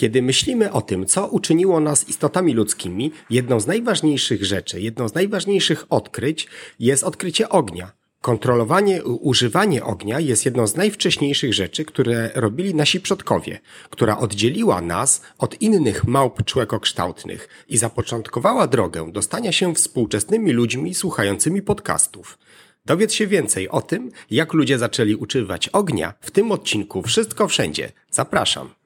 Kiedy myślimy o tym, co uczyniło nas istotami ludzkimi, jedną z najważniejszych rzeczy, jedną z najważniejszych odkryć jest odkrycie ognia. Kontrolowanie, używanie ognia jest jedną z najwcześniejszych rzeczy, które robili nasi przodkowie, która oddzieliła nas od innych małp człekokształtnych i zapoczątkowała drogę do stania się współczesnymi ludźmi słuchającymi podcastów. Dowiedz się więcej o tym, jak ludzie zaczęli używać ognia w tym odcinku Wszystko Wszędzie. Zapraszam.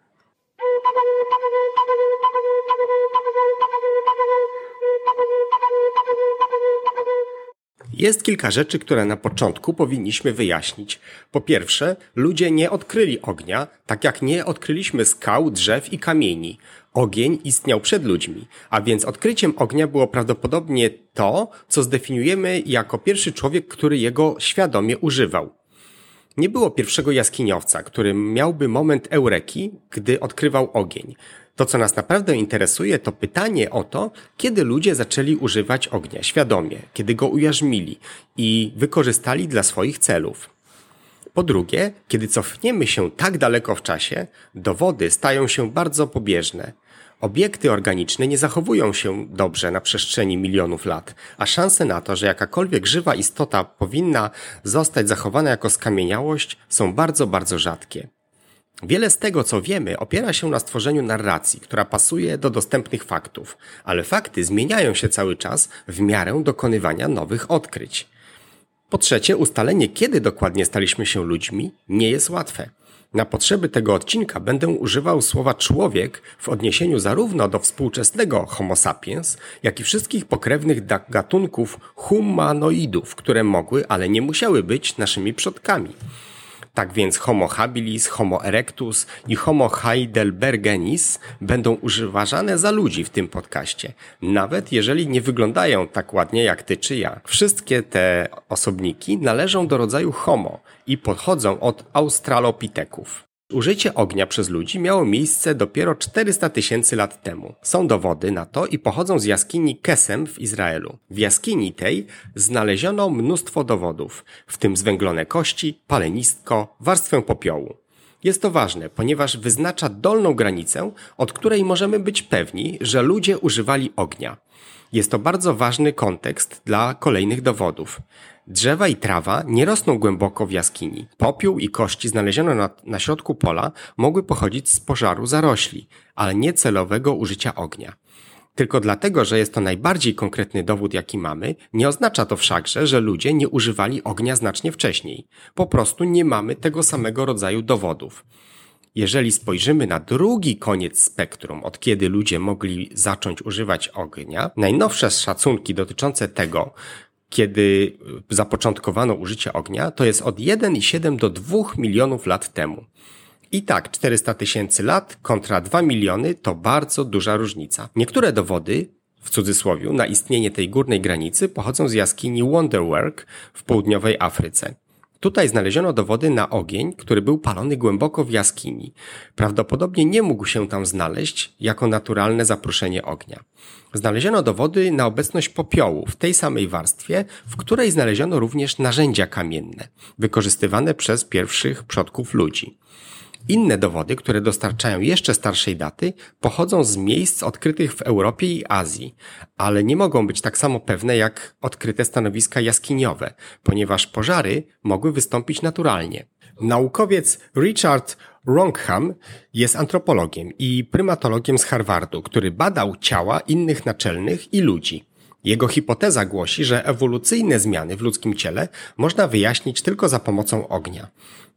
Jest kilka rzeczy, które na początku powinniśmy wyjaśnić. Po pierwsze, ludzie nie odkryli ognia, tak jak nie odkryliśmy skał, drzew i kamieni. Ogień istniał przed ludźmi, a więc odkryciem ognia było prawdopodobnie to, co zdefiniujemy jako pierwszy człowiek, który jego świadomie używał. Nie było pierwszego jaskiniowca, który miałby moment eureki, gdy odkrywał ogień. To, co nas naprawdę interesuje, to pytanie o to, kiedy ludzie zaczęli używać ognia świadomie, kiedy go ujarzmili i wykorzystali dla swoich celów. Po drugie, kiedy cofniemy się tak daleko w czasie, dowody stają się bardzo pobieżne. Obiekty organiczne nie zachowują się dobrze na przestrzeni milionów lat, a szanse na to, że jakakolwiek żywa istota powinna zostać zachowana jako skamieniałość są bardzo, bardzo rzadkie. Wiele z tego, co wiemy, opiera się na stworzeniu narracji, która pasuje do dostępnych faktów, ale fakty zmieniają się cały czas w miarę dokonywania nowych odkryć. Po trzecie, ustalenie, kiedy dokładnie staliśmy się ludźmi, nie jest łatwe. Na potrzeby tego odcinka będę używał słowa człowiek w odniesieniu zarówno do współczesnego Homo sapiens, jak i wszystkich pokrewnych gatunków humanoidów, które mogły, ale nie musiały być naszymi przodkami. Tak więc Homo habilis, Homo erectus i Homo heidelbergenis będą używane za ludzi w tym podcaście, nawet jeżeli nie wyglądają tak ładnie jak ty czy ja. Wszystkie te osobniki należą do rodzaju Homo i pochodzą od australopiteków. Użycie ognia przez ludzi miało miejsce dopiero 400 tysięcy lat temu. Są dowody na to i pochodzą z jaskini Kesem w Izraelu. W jaskini tej znaleziono mnóstwo dowodów, w tym zwęglone kości, palenistko, warstwę popiołu. Jest to ważne, ponieważ wyznacza dolną granicę, od której możemy być pewni, że ludzie używali ognia. Jest to bardzo ważny kontekst dla kolejnych dowodów. Drzewa i trawa nie rosną głęboko w jaskini. Popiół i kości znalezione na, na środku pola mogły pochodzić z pożaru zarośli, ale nie celowego użycia ognia. Tylko dlatego, że jest to najbardziej konkretny dowód, jaki mamy, nie oznacza to wszakże, że ludzie nie używali ognia znacznie wcześniej. Po prostu nie mamy tego samego rodzaju dowodów. Jeżeli spojrzymy na drugi koniec spektrum, od kiedy ludzie mogli zacząć używać ognia, najnowsze szacunki dotyczące tego, kiedy zapoczątkowano użycie ognia, to jest od 1,7 do 2 milionów lat temu. I tak 400 tysięcy lat kontra 2 miliony to bardzo duża różnica. Niektóre dowody w cudzysłowie, na istnienie tej górnej granicy pochodzą z jaskini Wonderwork w południowej Afryce. Tutaj znaleziono dowody na ogień, który był palony głęboko w jaskini. Prawdopodobnie nie mógł się tam znaleźć jako naturalne zaproszenie ognia. Znaleziono dowody na obecność popiołu w tej samej warstwie, w której znaleziono również narzędzia kamienne, wykorzystywane przez pierwszych przodków ludzi. Inne dowody, które dostarczają jeszcze starszej daty, pochodzą z miejsc odkrytych w Europie i Azji, ale nie mogą być tak samo pewne jak odkryte stanowiska jaskiniowe, ponieważ pożary mogły wystąpić naturalnie. Naukowiec Richard Ronkham jest antropologiem i prymatologiem z Harvardu, który badał ciała innych naczelnych i ludzi. Jego hipoteza głosi, że ewolucyjne zmiany w ludzkim ciele można wyjaśnić tylko za pomocą ognia.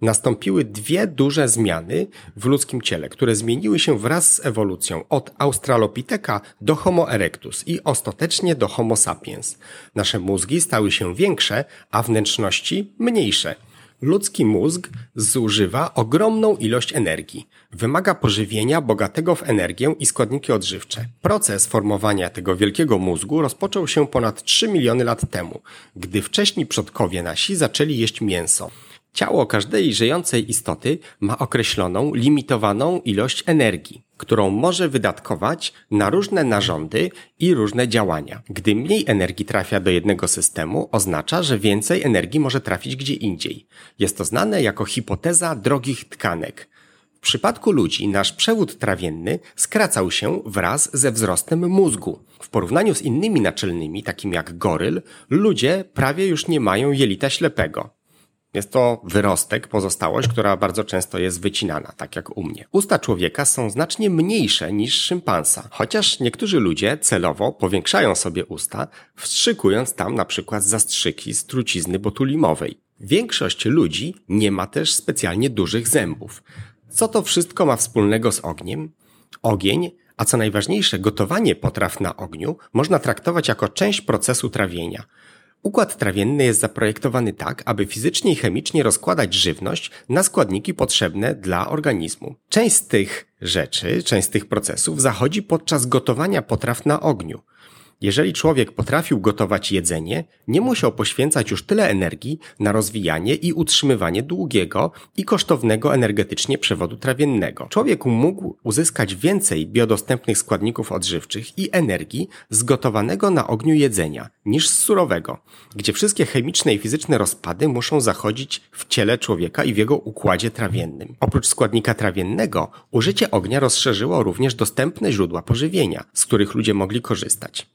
Nastąpiły dwie duże zmiany w ludzkim ciele, które zmieniły się wraz z ewolucją od Australopitheka do Homo erectus i ostatecznie do Homo sapiens. Nasze mózgi stały się większe, a wnętrzności mniejsze. Ludzki mózg zużywa ogromną ilość energii. Wymaga pożywienia bogatego w energię i składniki odżywcze. Proces formowania tego wielkiego mózgu rozpoczął się ponad 3 miliony lat temu, gdy wcześni przodkowie nasi zaczęli jeść mięso. Ciało każdej żyjącej istoty ma określoną, limitowaną ilość energii, którą może wydatkować na różne narządy i różne działania. Gdy mniej energii trafia do jednego systemu, oznacza, że więcej energii może trafić gdzie indziej. Jest to znane jako hipoteza drogich tkanek. W przypadku ludzi nasz przewód trawienny skracał się wraz ze wzrostem mózgu. W porównaniu z innymi naczelnymi, takimi jak goryl, ludzie prawie już nie mają jelita ślepego. Jest to wyrostek, pozostałość, która bardzo często jest wycinana, tak jak u mnie. Usta człowieka są znacznie mniejsze niż szympansa, chociaż niektórzy ludzie celowo powiększają sobie usta, wstrzykując tam na przykład zastrzyki z trucizny botulimowej. Większość ludzi nie ma też specjalnie dużych zębów. Co to wszystko ma wspólnego z ogniem? Ogień, a co najważniejsze, gotowanie potraw na ogniu można traktować jako część procesu trawienia. Układ trawienny jest zaprojektowany tak, aby fizycznie i chemicznie rozkładać żywność na składniki potrzebne dla organizmu. Część z tych rzeczy, część z tych procesów zachodzi podczas gotowania potraw na ogniu. Jeżeli człowiek potrafił gotować jedzenie, nie musiał poświęcać już tyle energii na rozwijanie i utrzymywanie długiego i kosztownego energetycznie przewodu trawiennego. Człowiek mógł uzyskać więcej biodostępnych składników odżywczych i energii z gotowanego na ogniu jedzenia niż z surowego, gdzie wszystkie chemiczne i fizyczne rozpady muszą zachodzić w ciele człowieka i w jego układzie trawiennym. Oprócz składnika trawiennego, użycie ognia rozszerzyło również dostępne źródła pożywienia, z których ludzie mogli korzystać.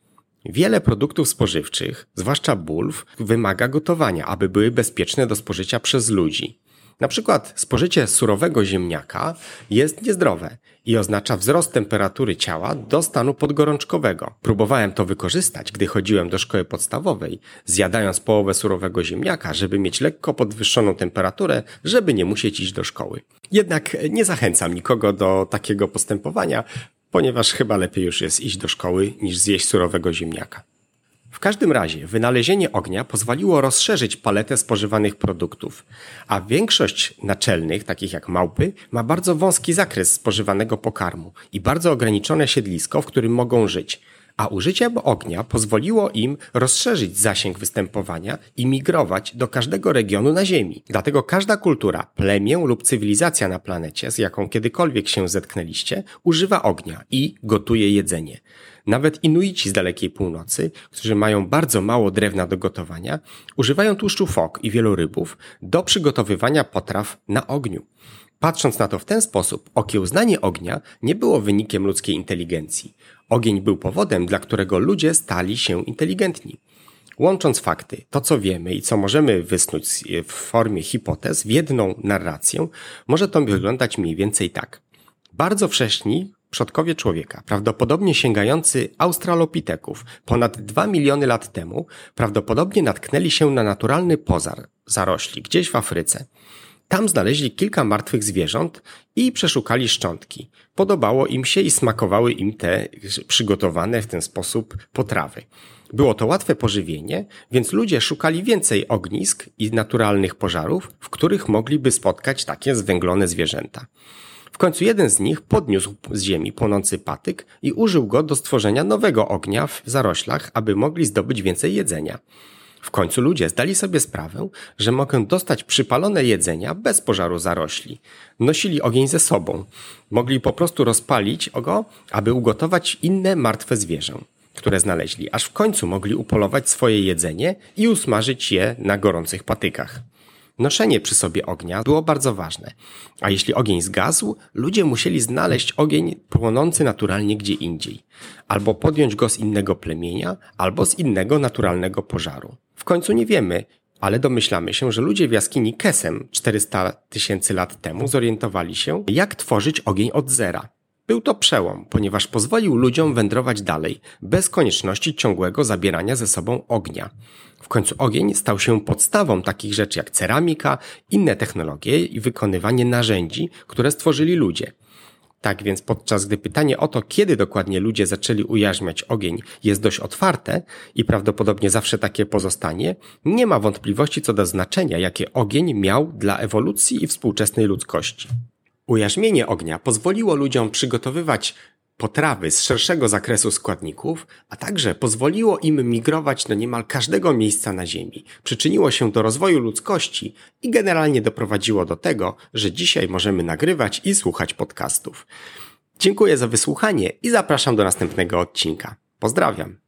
Wiele produktów spożywczych, zwłaszcza bulw, wymaga gotowania, aby były bezpieczne do spożycia przez ludzi. Na przykład spożycie surowego ziemniaka jest niezdrowe i oznacza wzrost temperatury ciała do stanu podgorączkowego. Próbowałem to wykorzystać, gdy chodziłem do szkoły podstawowej, zjadając połowę surowego ziemniaka, żeby mieć lekko podwyższoną temperaturę, żeby nie musieć iść do szkoły. Jednak nie zachęcam nikogo do takiego postępowania, ponieważ chyba lepiej już jest iść do szkoły niż zjeść surowego ziemniaka. W każdym razie wynalezienie ognia pozwoliło rozszerzyć paletę spożywanych produktów, a większość naczelnych, takich jak małpy, ma bardzo wąski zakres spożywanego pokarmu i bardzo ograniczone siedlisko, w którym mogą żyć a użycie ognia pozwoliło im rozszerzyć zasięg występowania i migrować do każdego regionu na Ziemi. Dlatego każda kultura, plemię lub cywilizacja na planecie, z jaką kiedykolwiek się zetknęliście, używa ognia i gotuje jedzenie. Nawet Inuici z dalekiej północy, którzy mają bardzo mało drewna do gotowania, używają tłuszczu fok i wielu rybów do przygotowywania potraw na ogniu. Patrząc na to w ten sposób, okiełznanie ognia nie było wynikiem ludzkiej inteligencji. Ogień był powodem, dla którego ludzie stali się inteligentni. Łącząc fakty, to co wiemy i co możemy wysnuć w formie hipotez w jedną narrację, może to wyglądać mniej więcej tak. Bardzo wcześni przodkowie człowieka, prawdopodobnie sięgający australopiteków ponad 2 miliony lat temu, prawdopodobnie natknęli się na naturalny pozar zarośli gdzieś w Afryce. Tam znaleźli kilka martwych zwierząt i przeszukali szczątki. Podobało im się i smakowały im te przygotowane w ten sposób potrawy. Było to łatwe pożywienie, więc ludzie szukali więcej ognisk i naturalnych pożarów, w których mogliby spotkać takie zwęglone zwierzęta. W końcu jeden z nich podniósł z ziemi płonący patyk i użył go do stworzenia nowego ognia w zaroślach, aby mogli zdobyć więcej jedzenia. W końcu ludzie zdali sobie sprawę, że mogą dostać przypalone jedzenia bez pożaru zarośli. Nosili ogień ze sobą. Mogli po prostu rozpalić go, aby ugotować inne martwe zwierzę, które znaleźli, aż w końcu mogli upolować swoje jedzenie i usmażyć je na gorących patykach. Noszenie przy sobie ognia było bardzo ważne, a jeśli ogień zgasł, ludzie musieli znaleźć ogień płonący naturalnie gdzie indziej, albo podjąć go z innego plemienia, albo z innego naturalnego pożaru. W końcu nie wiemy, ale domyślamy się, że ludzie w jaskini Kesem 400 tysięcy lat temu zorientowali się, jak tworzyć ogień od zera. Był to przełom, ponieważ pozwolił ludziom wędrować dalej, bez konieczności ciągłego zabierania ze sobą ognia. W końcu ogień stał się podstawą takich rzeczy jak ceramika, inne technologie i wykonywanie narzędzi, które stworzyli ludzie. Tak więc podczas gdy pytanie o to, kiedy dokładnie ludzie zaczęli ujarzmiać ogień jest dość otwarte i prawdopodobnie zawsze takie pozostanie, nie ma wątpliwości co do znaczenia, jakie ogień miał dla ewolucji i współczesnej ludzkości. Ujarzmienie ognia pozwoliło ludziom przygotowywać potrawy z szerszego zakresu składników, a także pozwoliło im migrować do niemal każdego miejsca na Ziemi. Przyczyniło się do rozwoju ludzkości i generalnie doprowadziło do tego, że dzisiaj możemy nagrywać i słuchać podcastów. Dziękuję za wysłuchanie i zapraszam do następnego odcinka. Pozdrawiam.